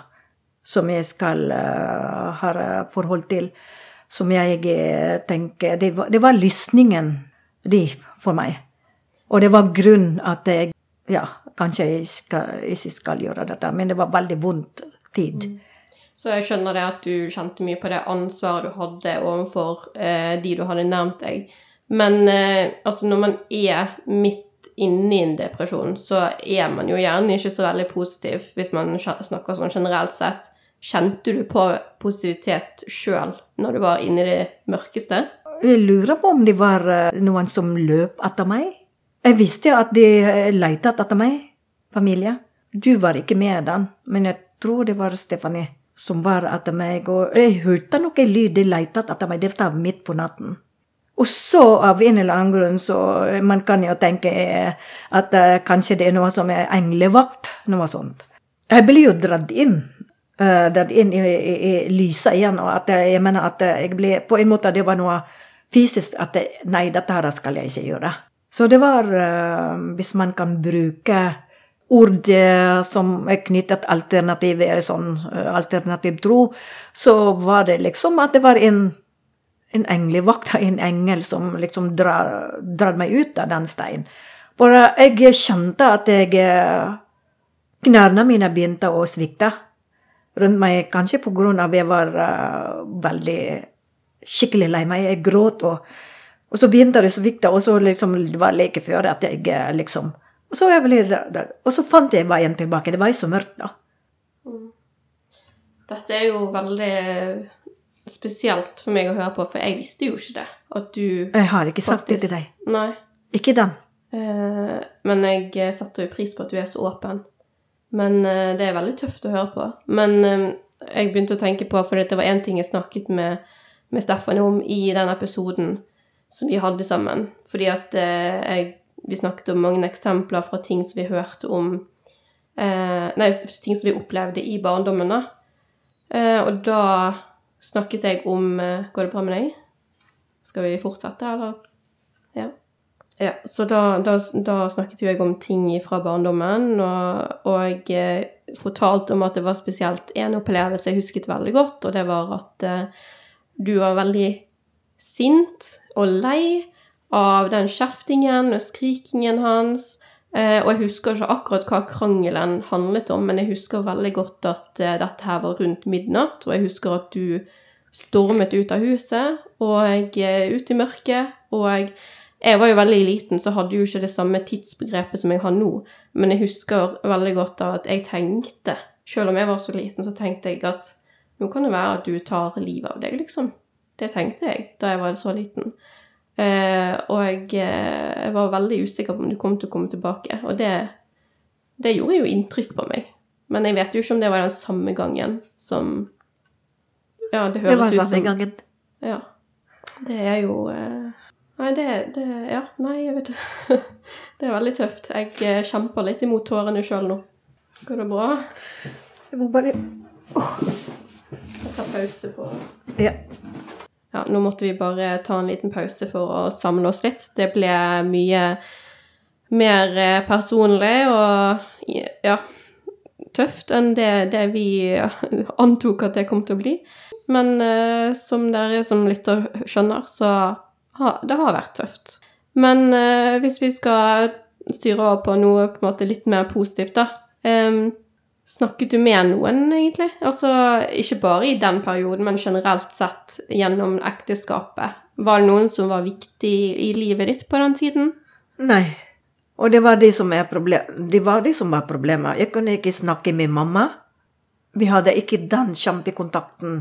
som jeg skal uh, ha forhold til. Som jeg uh, tenker Det var, det var lysningen, de, for meg. Og det var grunnen at jeg Ja, kanskje jeg skal, ikke skal gjøre dette. Men det var veldig vondt tid. Mm. Så jeg skjønner det at du kjente mye på det ansvaret du hadde overfor eh, de du hadde nærmt deg. Men eh, altså når man er midt inne i en depresjon, så er man jo gjerne ikke så veldig positiv, hvis man snakker sånn generelt sett. Kjente du på positivitet sjøl når du var inne i det mørkeste? Jeg lurer på om det var eh, noen som løp etter meg. Jeg visste at de eh, lette etter meg, familie. Du var ikke med den, men jeg tror det var Stefanie som var etter meg. Og jeg hørte noe lyd, de lette etter meg. Det var midt på natten. Og så, av en eller annen grunn, så Man kan jo tenke eh, at kanskje det er noe som er englevakt. Noe sånt. Jeg ble jo dratt inn. Uh, dratt inn i, i, i lyset igjen. Og at jeg mener at jeg ble På en måte det var noe fysisk at jeg, Nei, dette her skal jeg ikke gjøre. Så det var, uh, hvis man kan bruke ord som er knyttet alternativ, sånn eh, alternativ tro, så var det liksom at det var en, en englevakt, (laughs) en engel, som liksom drar, drar meg ut av den steinen. Bare jeg kjente at jeg eh, Knærne mine begynte å svikte rundt meg, kanskje av at jeg var uh, veldig skikkelig lei meg. Jeg gråt og og så begynte det så vidt, og så liksom, det var like før at jeg eh, liksom Og så, jeg ble, og så fant jeg veien tilbake. Det var jo så mørkt, da. Mm. Dette er jo veldig spesielt for meg å høre på, for jeg visste jo ikke det. At du Jeg har ikke sagt det til deg. Nei. Ikke den. Uh, men jeg setter jo pris på at du er så åpen. Men uh, det er veldig tøft å høre på. Men uh, jeg begynte å tenke på, for det var én ting jeg snakket med, med Steffen om i den episoden, som vi hadde sammen. Fordi at eh, jeg, vi snakket om mange eksempler fra ting som vi hørte om eh, Nei, ting som vi opplevde i barndommen, da. Eh, og da snakket jeg om eh, Går det bra med deg? Skal vi fortsette, eller? Ja. så da, da, da snakket jo jeg om ting fra barndommen, og, og jeg fortalte om at det var spesielt én opplevelse jeg husket veldig godt, og det var at eh, du var veldig sint og lei av den kjeftingen og skrikingen hans. Eh, og jeg husker ikke akkurat hva krangelen handlet om, men jeg husker veldig godt at eh, dette her var rundt midnatt, og jeg husker at du stormet ut av huset og eh, ut i mørket. Og jeg var jo veldig liten, så hadde jo ikke det samme tidsbegrepet som jeg har nå, men jeg husker veldig godt at jeg tenkte, selv om jeg var så liten, så tenkte jeg at nå kan det være at du tar livet av deg, liksom. Det tenkte jeg da jeg var så liten. Eh, og jeg, eh, jeg, var veldig usikker på om du kom til å komme tilbake. Og det, det, gjorde jo inntrykk på meg. Men jeg vet jo ikke om det var den samme gangen som Ja, det høres ut som Det var samme gangen. Ja. Det er jo eh, Nei, det, det Ja, nei, jeg vet ikke. (laughs) det er veldig tøft. Jeg eh, kjemper litt imot tårene sjøl nå. Går det bra? Jeg må bare oh. Jeg tar pause på Ja ja, nå måtte vi bare ta en liten pause for å samle oss litt. Det ble mye mer eh, personlig og ja, tøft enn det, det vi (laughs) antok at det kom til å bli. Men eh, som dere som lytter skjønner, så det har vært tøft. Men eh, hvis vi skal styre over på noe på en måte litt mer positivt, da eh, Snakket du med noen, egentlig? Altså ikke bare i den perioden, men generelt sett gjennom ekteskapet. Var det noen som var viktig i livet ditt på den tiden? Nei. Og det var de som, det var, de som var problemet. Jeg kunne ikke snakke med mamma. Vi hadde ikke den kjempekontakten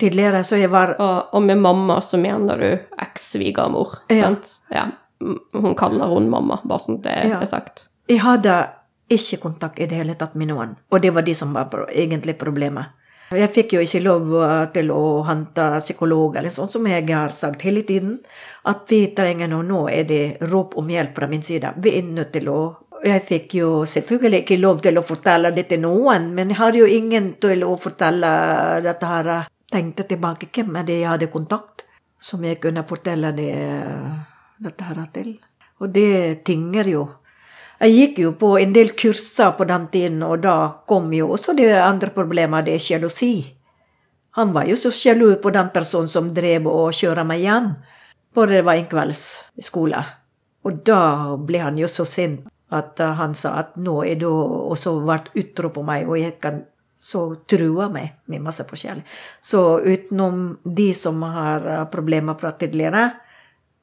tidligere, så jeg var Og, og med mamma så mener du eks-svigermor, ja. sant? Ja. Hun kaller hun mamma, bare sånn det ja. er sagt. Jeg hadde ikke kontakt i det hele tatt med noen. Og det var de som var egentlig problemet. Jeg fikk jo ikke lov til å hente psykolog, eller sånn som jeg har sagt hele tiden. At vi trenger noe. Nå er det rop om hjelp fra min side. Vi er nødt til å Jeg fikk jo selvfølgelig ikke lov til å fortelle det til noen, men jeg har jo ingen til å fortelle dette her. Tenkte tilbake hvem er det jeg hadde kontakt, som jeg kunne fortelle det, dette her til. Og det tynger jo. Jeg gikk jo på en del kurser på den tiden, og da kom jo også det andre problemet, det er sjalusi. Han var jo så sjalu på den personen som drev og kjørte meg hjem, bare det var en kveldsskole. Og da ble han jo så sint at han sa at nå er du også vært utro på meg, og jeg kan så truer meg med masse forskjellig. Så utenom de som har problemer fra tidligere,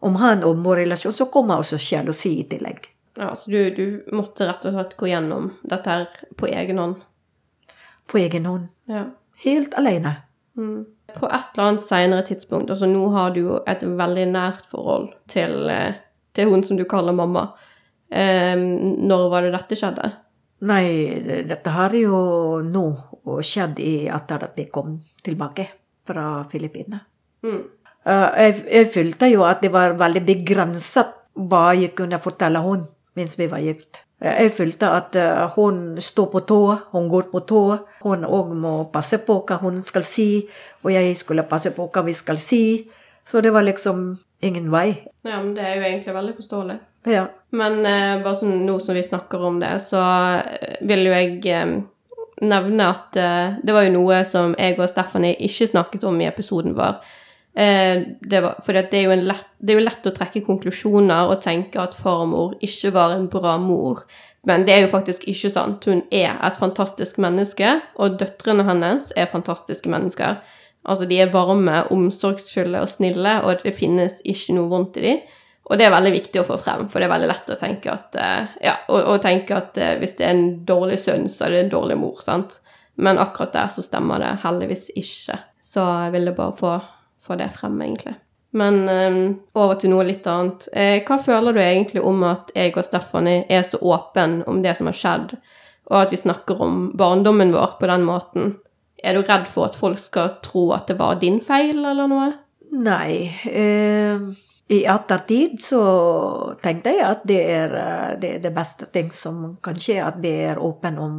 om han og vår relasjon, så kommer også sjalusi i tillegg. Ja, Så du, du, måtte rett og slett gå gjennom dette her på egen hånd? På egen hånd. Ja. Helt alene. Mm. På et eller annet seinere tidspunkt, altså nå har du jo et veldig nært forhold til, eh, til hun som du kaller mamma. Eh, når var det dette skjedde? Nei, dette har jo nå skjedd i etter at vi kom tilbake fra Filippinene. Mm. Uh, jeg, jeg følte jo at det var veldig begrenset hva jeg kunne fortelle henne mens vi var gift. Jeg følte at eh, hun står på tå, hun går på tå. Hun òg må passe på hva hun skal si, og jeg skulle passe på hva vi skal si. Så det var liksom ingen vei. Ja, men det er jo egentlig veldig forståelig. Ja. Men eh, bare sånn nå som vi snakker om det, så eh, vil jo jeg eh, nevne at uh, det var jo noe som jeg og Stephanie ikke snakket om i episoden vår. Uh, var, for det er, lett, det er, jo lett å trekke konklusjoner og tenke at farmor ikke var en bra mor. Men det er jo faktisk ikke sant. Hun er et fantastisk menneske, og døtrene hennes er fantastiske mennesker. Altså, de er varme, omsorgsfulle og snille, og det finnes ikke noe vondt i dem. Og det er veldig viktig å få frem, for det er veldig lett å tenke at eh, ja, å, å tenke at eh, hvis det er en dårlig sønn, så er det en dårlig mor, sant. Men akkurat der så stemmer det heldigvis ikke. Så jeg ville bare få få det frem, egentlig. Men um, over til noe litt annet. Eh, hva føler du egentlig om at jeg og Stephanie er så åpen om det som har skjedd, og at vi snakker om barndommen vår på den måten? Er du redd for at folk skal tro at det var din feil, eller noe? Nei. Eh, I ettertid så tenkte jeg at det er, eh, det er det beste ting som kan skje, at vi er åpne om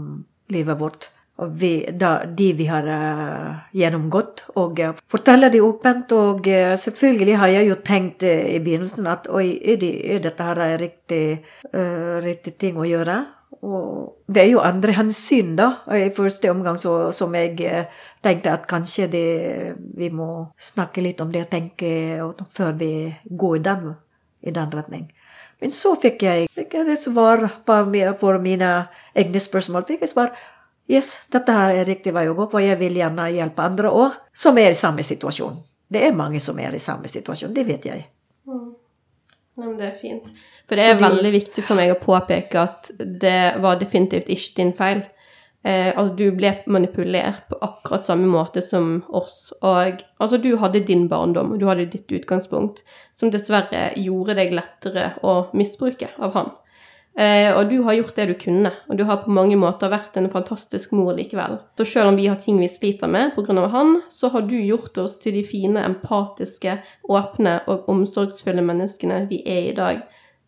livet vårt. og vi, da, de vi har uh, gjennomgått, og uh, forteller de åpent. Og uh, selvfølgelig har jeg jo tenkt i begynnelsen at oi, er, de, er dette her riktig, riktig ting å gjøre? Og det er jo andre hensyn, da. I første omgang så, som jeg tenkte at kanskje det, vi må snakke litt om det og tenke før vi går i den, i den retning. Men så fikk jeg, fikk jeg svar på, på mine egne spørsmål. fikk jeg svar Yes, dette her er riktig vei å gå, for jeg vil gjerne hjelpe andre òg, som er i samme situasjon. Det er mange som er i samme situasjon, det vet jeg. Mm. Nei, men det er fint. For det er Fordi... veldig viktig for meg å påpeke at det var definitivt ikke din feil. Eh, altså, du ble manipulert på akkurat samme måte som oss. Og altså, du hadde din barndom, og du hadde ditt utgangspunkt, som dessverre gjorde deg lettere å misbruke av han. Eh, og du har gjort det du kunne, og du har på mange måter vært en fantastisk mor likevel. Så selv om vi har ting vi sliter med pga. han, så har du gjort oss til de fine, empatiske, åpne og omsorgsfulle menneskene vi er i dag.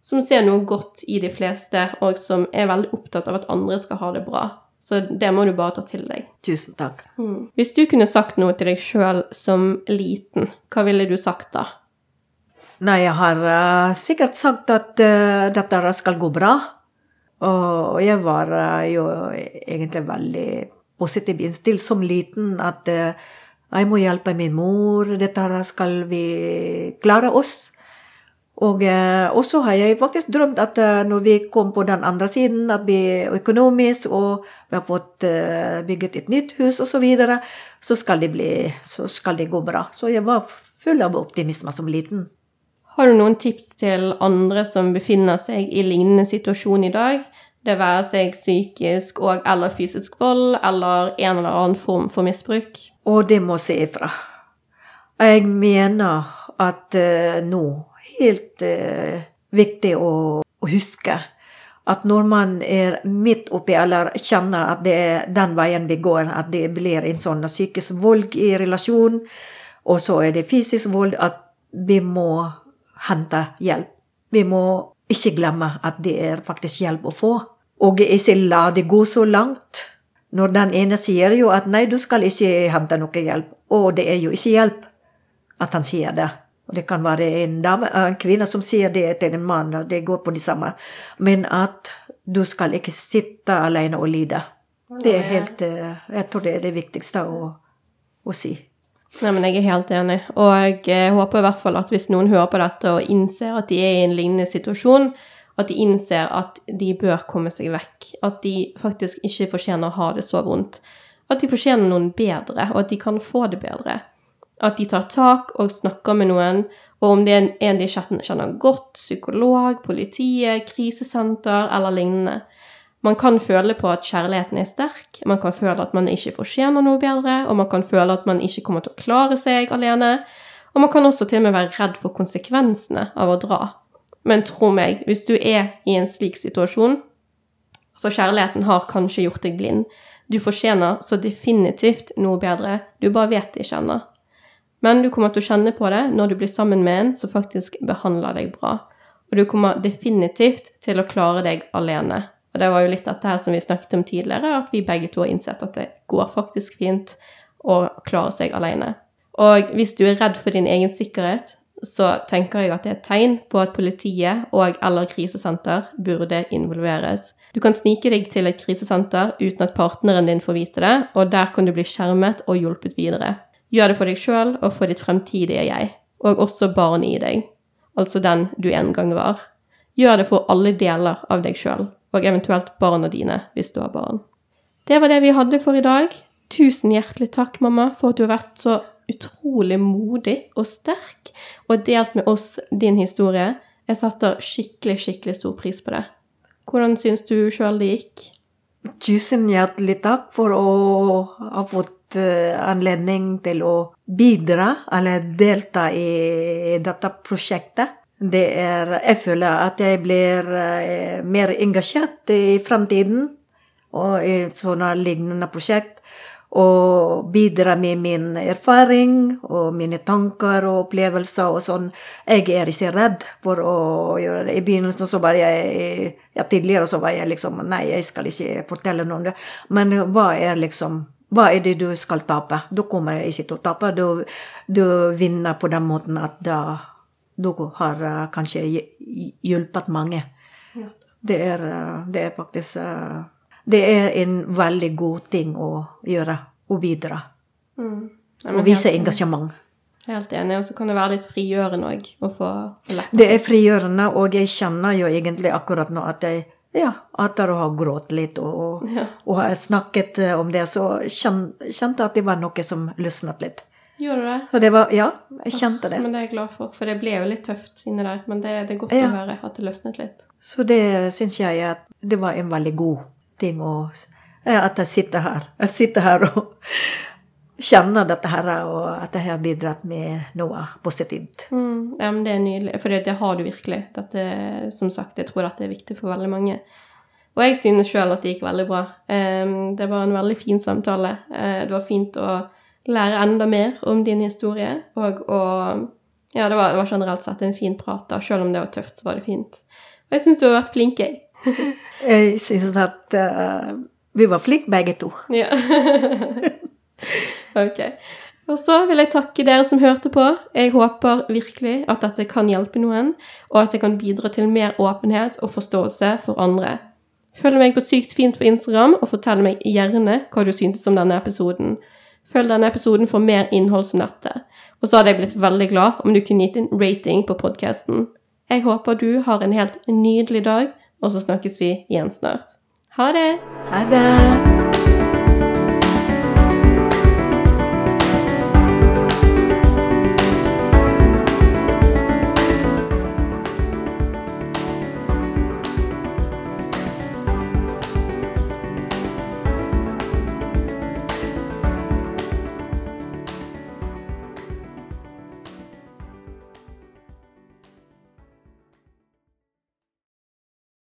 Som ser noe godt i de fleste, og som er veldig opptatt av at andre skal ha det bra. Så det må du bare ta til deg. Tusen takk. Mm. Hvis du kunne sagt noe til deg sjøl som liten, hva ville du sagt da? Nei, jeg har uh, sikkert sagt at uh, dette skal gå bra. Og jeg var uh, jo egentlig veldig positiv innstilt som liten. At jeg må hjelpe min mor, dette skal vi klare oss. Og så har jeg faktisk drømt at når vi kom på den andre siden, at vi økonomisk og vi har fått bygget et nytt hus osv., så, videre, så, skal det bli, så skal det gå bra. Så jeg var full av optimisme som liten. Har du noen tips til andre som befinner seg i lignende situasjon i dag? Det være seg psykisk og eller fysisk vold eller en eller annen form for misbruk? Og det må se ifra. Jeg mener at uh, nå helt eh, viktig å, å, huske at når man er midt oppi eller kjenner at det er den veien vi går, at det blir en sånn psykisk vold i relasjon, og så er det fysisk vold, at vi må hente hjelp. Vi må ikke glemme at det er faktisk hjelp å få. Og ikke la det gå så langt. Når den ene sier jo at nei, du skal ikke hente noe hjelp, og det er jo ikke hjelp at han sier det. Og det kan være en, dame, en kvinne som sier det til en mann, og det går på det samme. Men at du skal ikke sitte alene og lide. Det er helt eh, Jeg tror det er det viktigste å, å si. Nei, men Jeg er helt enig, og jeg håper i hvert fall at hvis noen hører på dette og innser at de er i en lignende situasjon, at de innser at de bør komme seg vekk, at de faktisk ikke fortjener å ha det så vondt, at de fortjener noen bedre, og at de kan få det bedre. At de tar tak og snakker med noen, og om det er en de kjenner godt, psykolog, politiet, krisesenter eller lignende, man kan føle på at kjærligheten er sterk, man kan føle at man ikke fortjener noe bedre, og man kan føle at man ikke kommer til å klare seg alene, og man kan også til og med være redd for konsekvensene av å dra. Men tro meg, hvis du er i en slik situasjon, så kjærligheten har kanskje gjort deg blind. Du fortjener så definitivt noe bedre, du bare vet det ikke ennå. Men du kommer til å kjenne på det når du blir sammen med en som faktisk behandler deg bra. Og du kommer definitivt til å klare deg alene. Og det var jo litt dette her som vi snakket om tidligere, at vi begge to har innsett at det går faktisk fint å klare seg alene. Og hvis du er redd for din egen sikkerhet, så tenker jeg at det er et tegn på at politiet og eller krisesenter burde involveres. Du kan snike deg til et krisesenter uten at partneren din får vite det, og der kan du bli skjermet og hjulpet videre. Gjør det for deg sjøl og for ditt fremtidige jeg, og også barnet i deg, altså den du en gang var. Gjør det for alle deler av deg sjøl og eventuelt barna dine, hvis du har barn. Det var det vi hadde for i dag. Tusen hjertelig takk, mamma, for at du har vært så utrolig modig og sterk og delt med oss din historie. Jeg setter skikkelig, skikkelig stor pris på det. Hvordan syns du sjøl det gikk? Tusen hjertelig takk for å ha fått anledning til å bidra eller delta i dette prosjektet det er Jeg føler at jeg blir eh, mer engasjert i framtiden og i sånne lignende prosjekt. og bidra med min erfaring og mine tanker og opplevelser og sånn. Jeg er ikke redd for å gjøre det. I begynnelsen så var jeg ja, Tidligere så var jeg liksom Nei, jeg skal ikke fortelle noe om det. Men hva er liksom hva er det du skal tape? Du kommer ikke til å tape. Du, du vinner på den måten at da du har uh, kanskje hjulpet mange. Ja. Det, er, uh, det er faktisk uh, Det er en veldig god ting å gjøre. Å bidra. Mm. Nei, og vise engasjement. Helt enig. Og så kan det være litt frigjørende òg Det er frigjørende, og jeg kjenner jo egentlig akkurat nå at jeg ja, etter å ha grått litt og, ja. og, og snakket eh, om det, så kjente jeg at det var noe som løsnet litt. Gjorde du det? Og det var, ja, jeg kjente det. Men det er jeg glad for, for det ble jo litt tøft inni der. Men det, det er godt ja. å høre at det løsnet litt. Så det syns jeg at det var en veldig god ting å At jeg sitter her. Jeg sitter her og kjenner dette her, og at jeg har bidratt med noe positivt. Mm, ja, men det er nydelig, for det, det, har du virkelig. Dette, som sagt, jeg tror dette er viktig for veldig mange. Og jeg synes sjøl at det gikk veldig bra. Um, det var en veldig fin samtale. Uh, det var fint å lære enda mer om din historie, og å Ja, det var, det var, generelt sett en fin prat, da. Selv om det var tøft, så var det fint. Og jeg syns du har vært flink, jeg. (laughs) jeg syns at uh, vi var flinke begge to. Ja. (laughs) Ok. Og så vil jeg takke dere som hørte på. Jeg håper virkelig at dette kan hjelpe noen, og at det kan bidra til mer åpenhet og forståelse for andre. Følg meg på Sykt fint på Instagram, og fortell meg gjerne hva du syntes om denne episoden. Følg denne episoden for mer innhold som dette. Og så hadde jeg blitt veldig glad om du kunne gitt en rating på podkasten. Jeg håper du har en helt nydelig dag, og så snakkes vi igjen snart. Ha det! Ha det!